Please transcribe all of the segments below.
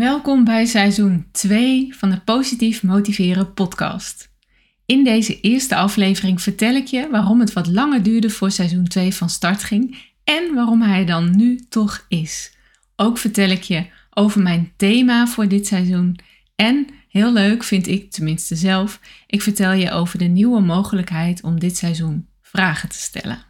Welkom bij seizoen 2 van de Positief Motiveren podcast. In deze eerste aflevering vertel ik je waarom het wat langer duurde voor seizoen 2 van start ging en waarom hij dan nu toch is. Ook vertel ik je over mijn thema voor dit seizoen en heel leuk vind ik tenminste zelf, ik vertel je over de nieuwe mogelijkheid om dit seizoen vragen te stellen.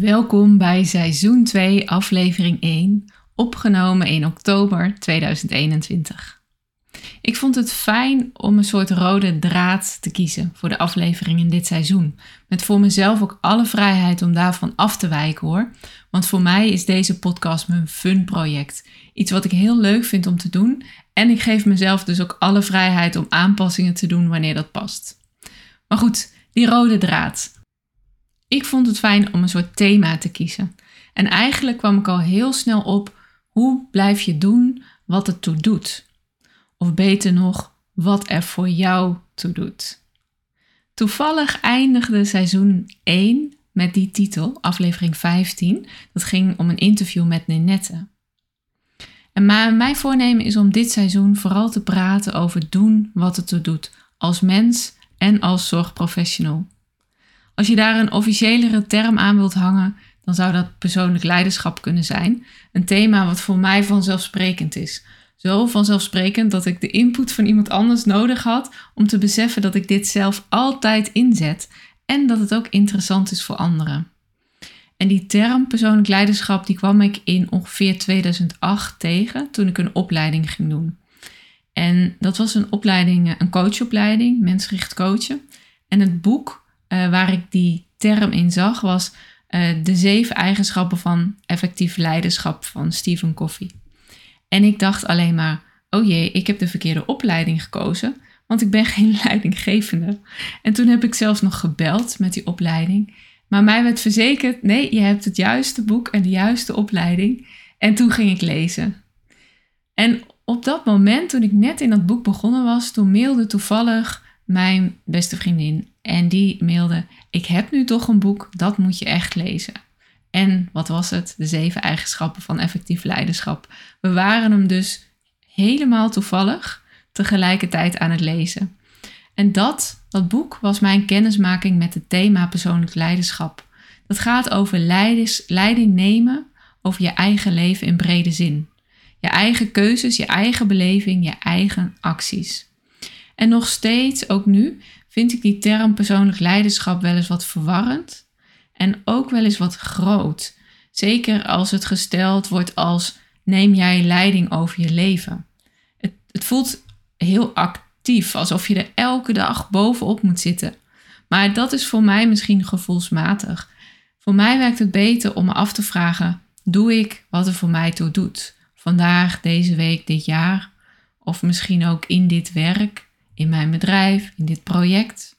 Welkom bij seizoen 2, aflevering 1, opgenomen in oktober 2021. Ik vond het fijn om een soort rode draad te kiezen voor de aflevering in dit seizoen. Met voor mezelf ook alle vrijheid om daarvan af te wijken hoor. Want voor mij is deze podcast mijn fun project. Iets wat ik heel leuk vind om te doen. En ik geef mezelf dus ook alle vrijheid om aanpassingen te doen wanneer dat past. Maar goed, die rode draad. Ik vond het fijn om een soort thema te kiezen. En eigenlijk kwam ik al heel snel op hoe blijf je doen wat het toe doet. Of beter nog, wat er voor jou toe doet. Toevallig eindigde seizoen 1 met die titel, aflevering 15. Dat ging om een interview met Ninette. En mijn voornemen is om dit seizoen vooral te praten over doen wat het toe doet, als mens en als zorgprofessional. Als je daar een officiëlere term aan wilt hangen, dan zou dat persoonlijk leiderschap kunnen zijn. Een thema wat voor mij vanzelfsprekend is. Zo vanzelfsprekend dat ik de input van iemand anders nodig had om te beseffen dat ik dit zelf altijd inzet en dat het ook interessant is voor anderen. En die term persoonlijk leiderschap die kwam ik in ongeveer 2008 tegen toen ik een opleiding ging doen. En dat was een opleiding, een coachopleiding, mensgericht coachen. En het boek uh, waar ik die term in zag, was uh, de zeven eigenschappen van effectief leiderschap van Stephen Covey. En ik dacht alleen maar, oh jee, ik heb de verkeerde opleiding gekozen, want ik ben geen leidinggevende. En toen heb ik zelfs nog gebeld met die opleiding. Maar mij werd verzekerd, nee, je hebt het juiste boek en de juiste opleiding. En toen ging ik lezen. En op dat moment, toen ik net in dat boek begonnen was, toen mailde toevallig mijn beste vriendin. En die mailde: Ik heb nu toch een boek, dat moet je echt lezen. En wat was het? De zeven eigenschappen van effectief leiderschap. We waren hem dus helemaal toevallig tegelijkertijd aan het lezen. En dat, dat boek, was mijn kennismaking met het thema persoonlijk leiderschap. Dat gaat over leiding nemen over je eigen leven in brede zin. Je eigen keuzes, je eigen beleving, je eigen acties. En nog steeds, ook nu, vind ik die term persoonlijk leiderschap wel eens wat verwarrend en ook wel eens wat groot. Zeker als het gesteld wordt als neem jij leiding over je leven. Het, het voelt heel actief, alsof je er elke dag bovenop moet zitten. Maar dat is voor mij misschien gevoelsmatig. Voor mij werkt het beter om me af te vragen: doe ik wat er voor mij toe doet? Vandaag, deze week, dit jaar, of misschien ook in dit werk in mijn bedrijf, in dit project.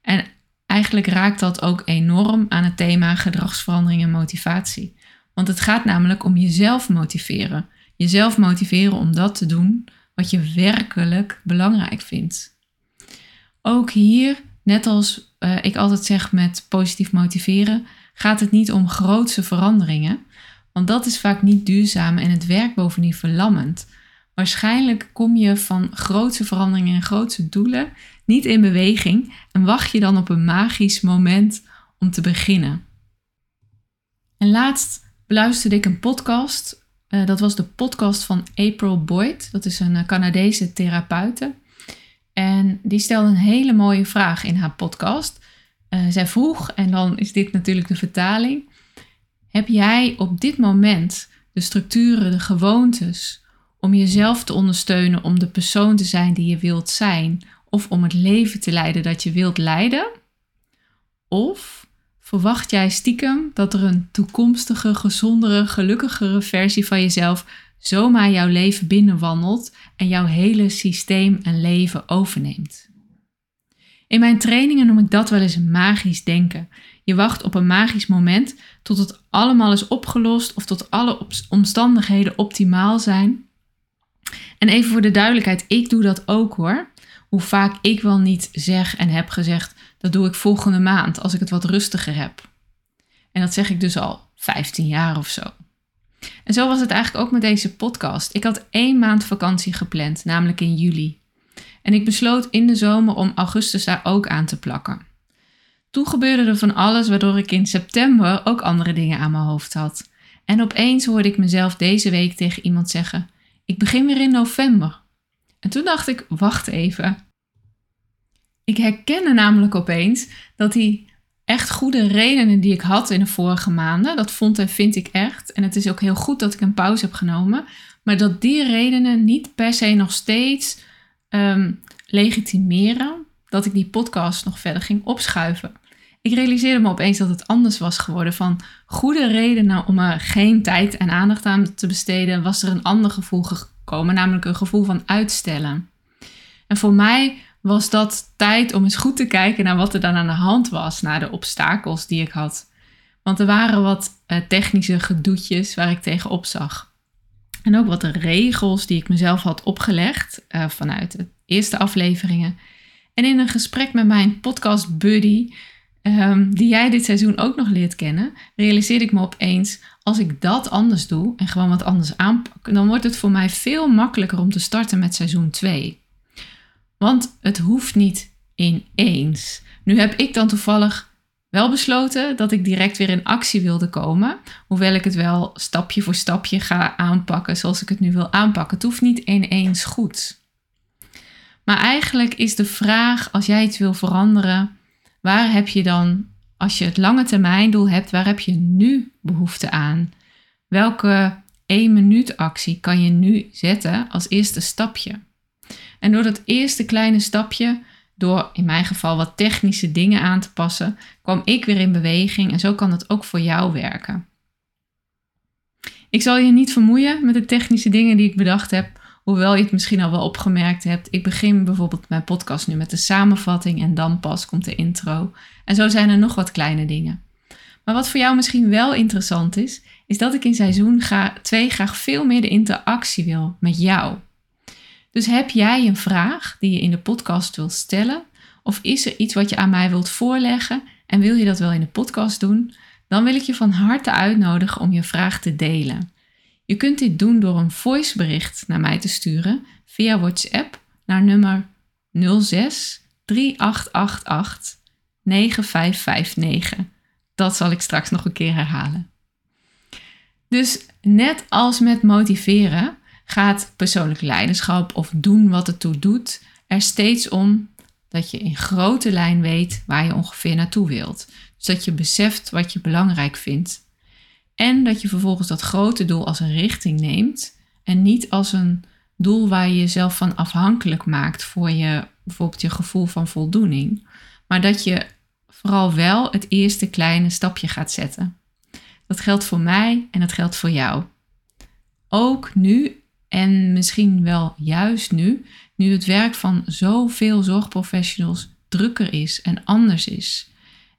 En eigenlijk raakt dat ook enorm aan het thema gedragsverandering en motivatie. Want het gaat namelijk om jezelf motiveren. Jezelf motiveren om dat te doen wat je werkelijk belangrijk vindt. Ook hier, net als uh, ik altijd zeg met positief motiveren, gaat het niet om grootse veranderingen. Want dat is vaak niet duurzaam en het werkt bovendien verlammend. Waarschijnlijk kom je van grootse veranderingen en grootse doelen niet in beweging en wacht je dan op een magisch moment om te beginnen. En laatst beluisterde ik een podcast. Uh, dat was de podcast van April Boyd. Dat is een uh, Canadese therapeute. En die stelde een hele mooie vraag in haar podcast. Uh, zij vroeg, en dan is dit natuurlijk de vertaling: Heb jij op dit moment de structuren, de gewoontes om jezelf te ondersteunen om de persoon te zijn die je wilt zijn of om het leven te leiden dat je wilt leiden? Of verwacht jij stiekem dat er een toekomstige, gezondere, gelukkigere versie van jezelf zomaar jouw leven binnenwandelt en jouw hele systeem en leven overneemt? In mijn trainingen noem ik dat wel eens magisch denken. Je wacht op een magisch moment tot het allemaal is opgelost of tot alle omstandigheden optimaal zijn. En even voor de duidelijkheid, ik doe dat ook hoor. Hoe vaak ik wel niet zeg en heb gezegd, dat doe ik volgende maand als ik het wat rustiger heb. En dat zeg ik dus al 15 jaar of zo. En zo was het eigenlijk ook met deze podcast. Ik had één maand vakantie gepland, namelijk in juli. En ik besloot in de zomer om augustus daar ook aan te plakken. Toen gebeurde er van alles waardoor ik in september ook andere dingen aan mijn hoofd had. En opeens hoorde ik mezelf deze week tegen iemand zeggen: Ik begin weer in november. En toen dacht ik: Wacht even. Ik herkende namelijk opeens dat die echt goede redenen die ik had in de vorige maanden, dat vond en vind ik echt. En het is ook heel goed dat ik een pauze heb genomen. Maar dat die redenen niet per se nog steeds um, legitimeren dat ik die podcast nog verder ging opschuiven. Ik realiseerde me opeens dat het anders was geworden. Van goede redenen om er geen tijd en aandacht aan te besteden, was er een ander gevoel gekomen, namelijk een gevoel van uitstellen. En voor mij was dat tijd om eens goed te kijken naar wat er dan aan de hand was, naar de obstakels die ik had. Want er waren wat uh, technische gedoetjes waar ik tegenop zag. En ook wat de regels die ik mezelf had opgelegd uh, vanuit de eerste afleveringen. En in een gesprek met mijn podcast buddy, um, die jij dit seizoen ook nog leert kennen, realiseerde ik me opeens, als ik dat anders doe en gewoon wat anders aanpak, dan wordt het voor mij veel makkelijker om te starten met seizoen 2. Want het hoeft niet ineens. Nu heb ik dan toevallig wel besloten dat ik direct weer in actie wilde komen. Hoewel ik het wel stapje voor stapje ga aanpakken zoals ik het nu wil aanpakken. Het hoeft niet ineens goed. Maar eigenlijk is de vraag, als jij iets wil veranderen, waar heb je dan, als je het lange termijn doel hebt, waar heb je nu behoefte aan? Welke één minuut actie kan je nu zetten als eerste stapje? En door dat eerste kleine stapje, door in mijn geval wat technische dingen aan te passen, kwam ik weer in beweging en zo kan het ook voor jou werken. Ik zal je niet vermoeien met de technische dingen die ik bedacht heb, hoewel je het misschien al wel opgemerkt hebt. Ik begin bijvoorbeeld mijn podcast nu met de samenvatting en dan pas komt de intro. En zo zijn er nog wat kleine dingen. Maar wat voor jou misschien wel interessant is, is dat ik in seizoen 2 graag veel meer de interactie wil met jou. Dus heb jij een vraag die je in de podcast wilt stellen? Of is er iets wat je aan mij wilt voorleggen en wil je dat wel in de podcast doen? Dan wil ik je van harte uitnodigen om je vraag te delen. Je kunt dit doen door een voicebericht naar mij te sturen via WhatsApp naar nummer 06 3888 9559. Dat zal ik straks nog een keer herhalen. Dus net als met motiveren, gaat persoonlijk leiderschap of doen wat het toe doet er steeds om dat je in grote lijn weet waar je ongeveer naartoe wilt. Dus dat je beseft wat je belangrijk vindt. En dat je vervolgens dat grote doel als een richting neemt en niet als een doel waar je jezelf van afhankelijk maakt voor je bijvoorbeeld je gevoel van voldoening. Maar dat je vooral wel het eerste kleine stapje gaat zetten. Dat geldt voor mij en dat geldt voor jou. Ook nu en misschien wel juist nu, nu het werk van zoveel zorgprofessionals drukker is en anders is.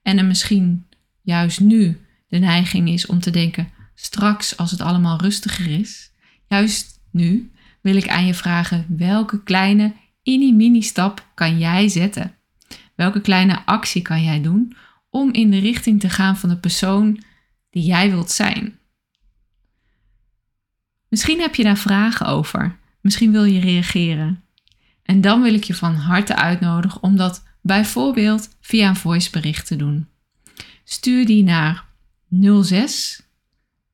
En er misschien juist nu de neiging is om te denken: straks als het allemaal rustiger is, juist nu wil ik aan je vragen: welke kleine mini-mini stap kan jij zetten? Welke kleine actie kan jij doen om in de richting te gaan van de persoon die jij wilt zijn? Misschien heb je daar vragen over. Misschien wil je reageren. En dan wil ik je van harte uitnodigen om dat bijvoorbeeld via een voicebericht te doen. Stuur die naar 06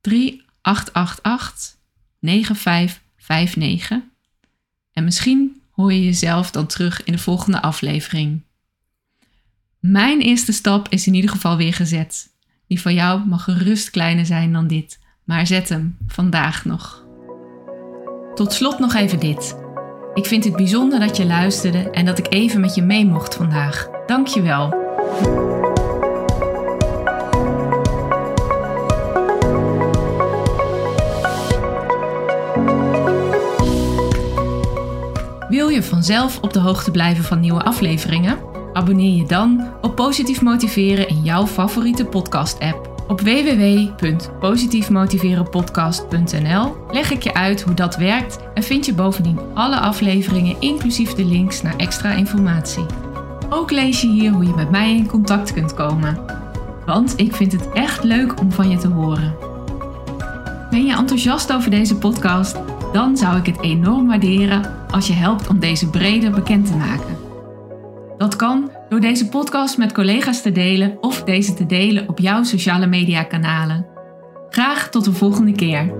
3888 9559. En misschien hoor je jezelf dan terug in de volgende aflevering. Mijn eerste stap is in ieder geval weer gezet. Die van jou mag gerust kleiner zijn dan dit, maar zet hem vandaag nog. Tot slot nog even dit. Ik vind het bijzonder dat je luisterde en dat ik even met je mee mocht vandaag. Dank je wel. Wil je vanzelf op de hoogte blijven van nieuwe afleveringen? Abonneer je dan op Positief Motiveren in jouw favoriete podcast-app. Op www.positiefmotiverenpodcast.nl leg ik je uit hoe dat werkt en vind je bovendien alle afleveringen inclusief de links naar extra informatie. Ook lees je hier hoe je met mij in contact kunt komen. Want ik vind het echt leuk om van je te horen. Ben je enthousiast over deze podcast? Dan zou ik het enorm waarderen als je helpt om deze breder bekend te maken. Dat kan door deze podcast met collega's te delen of deze te delen op jouw sociale media kanalen. Graag tot de volgende keer.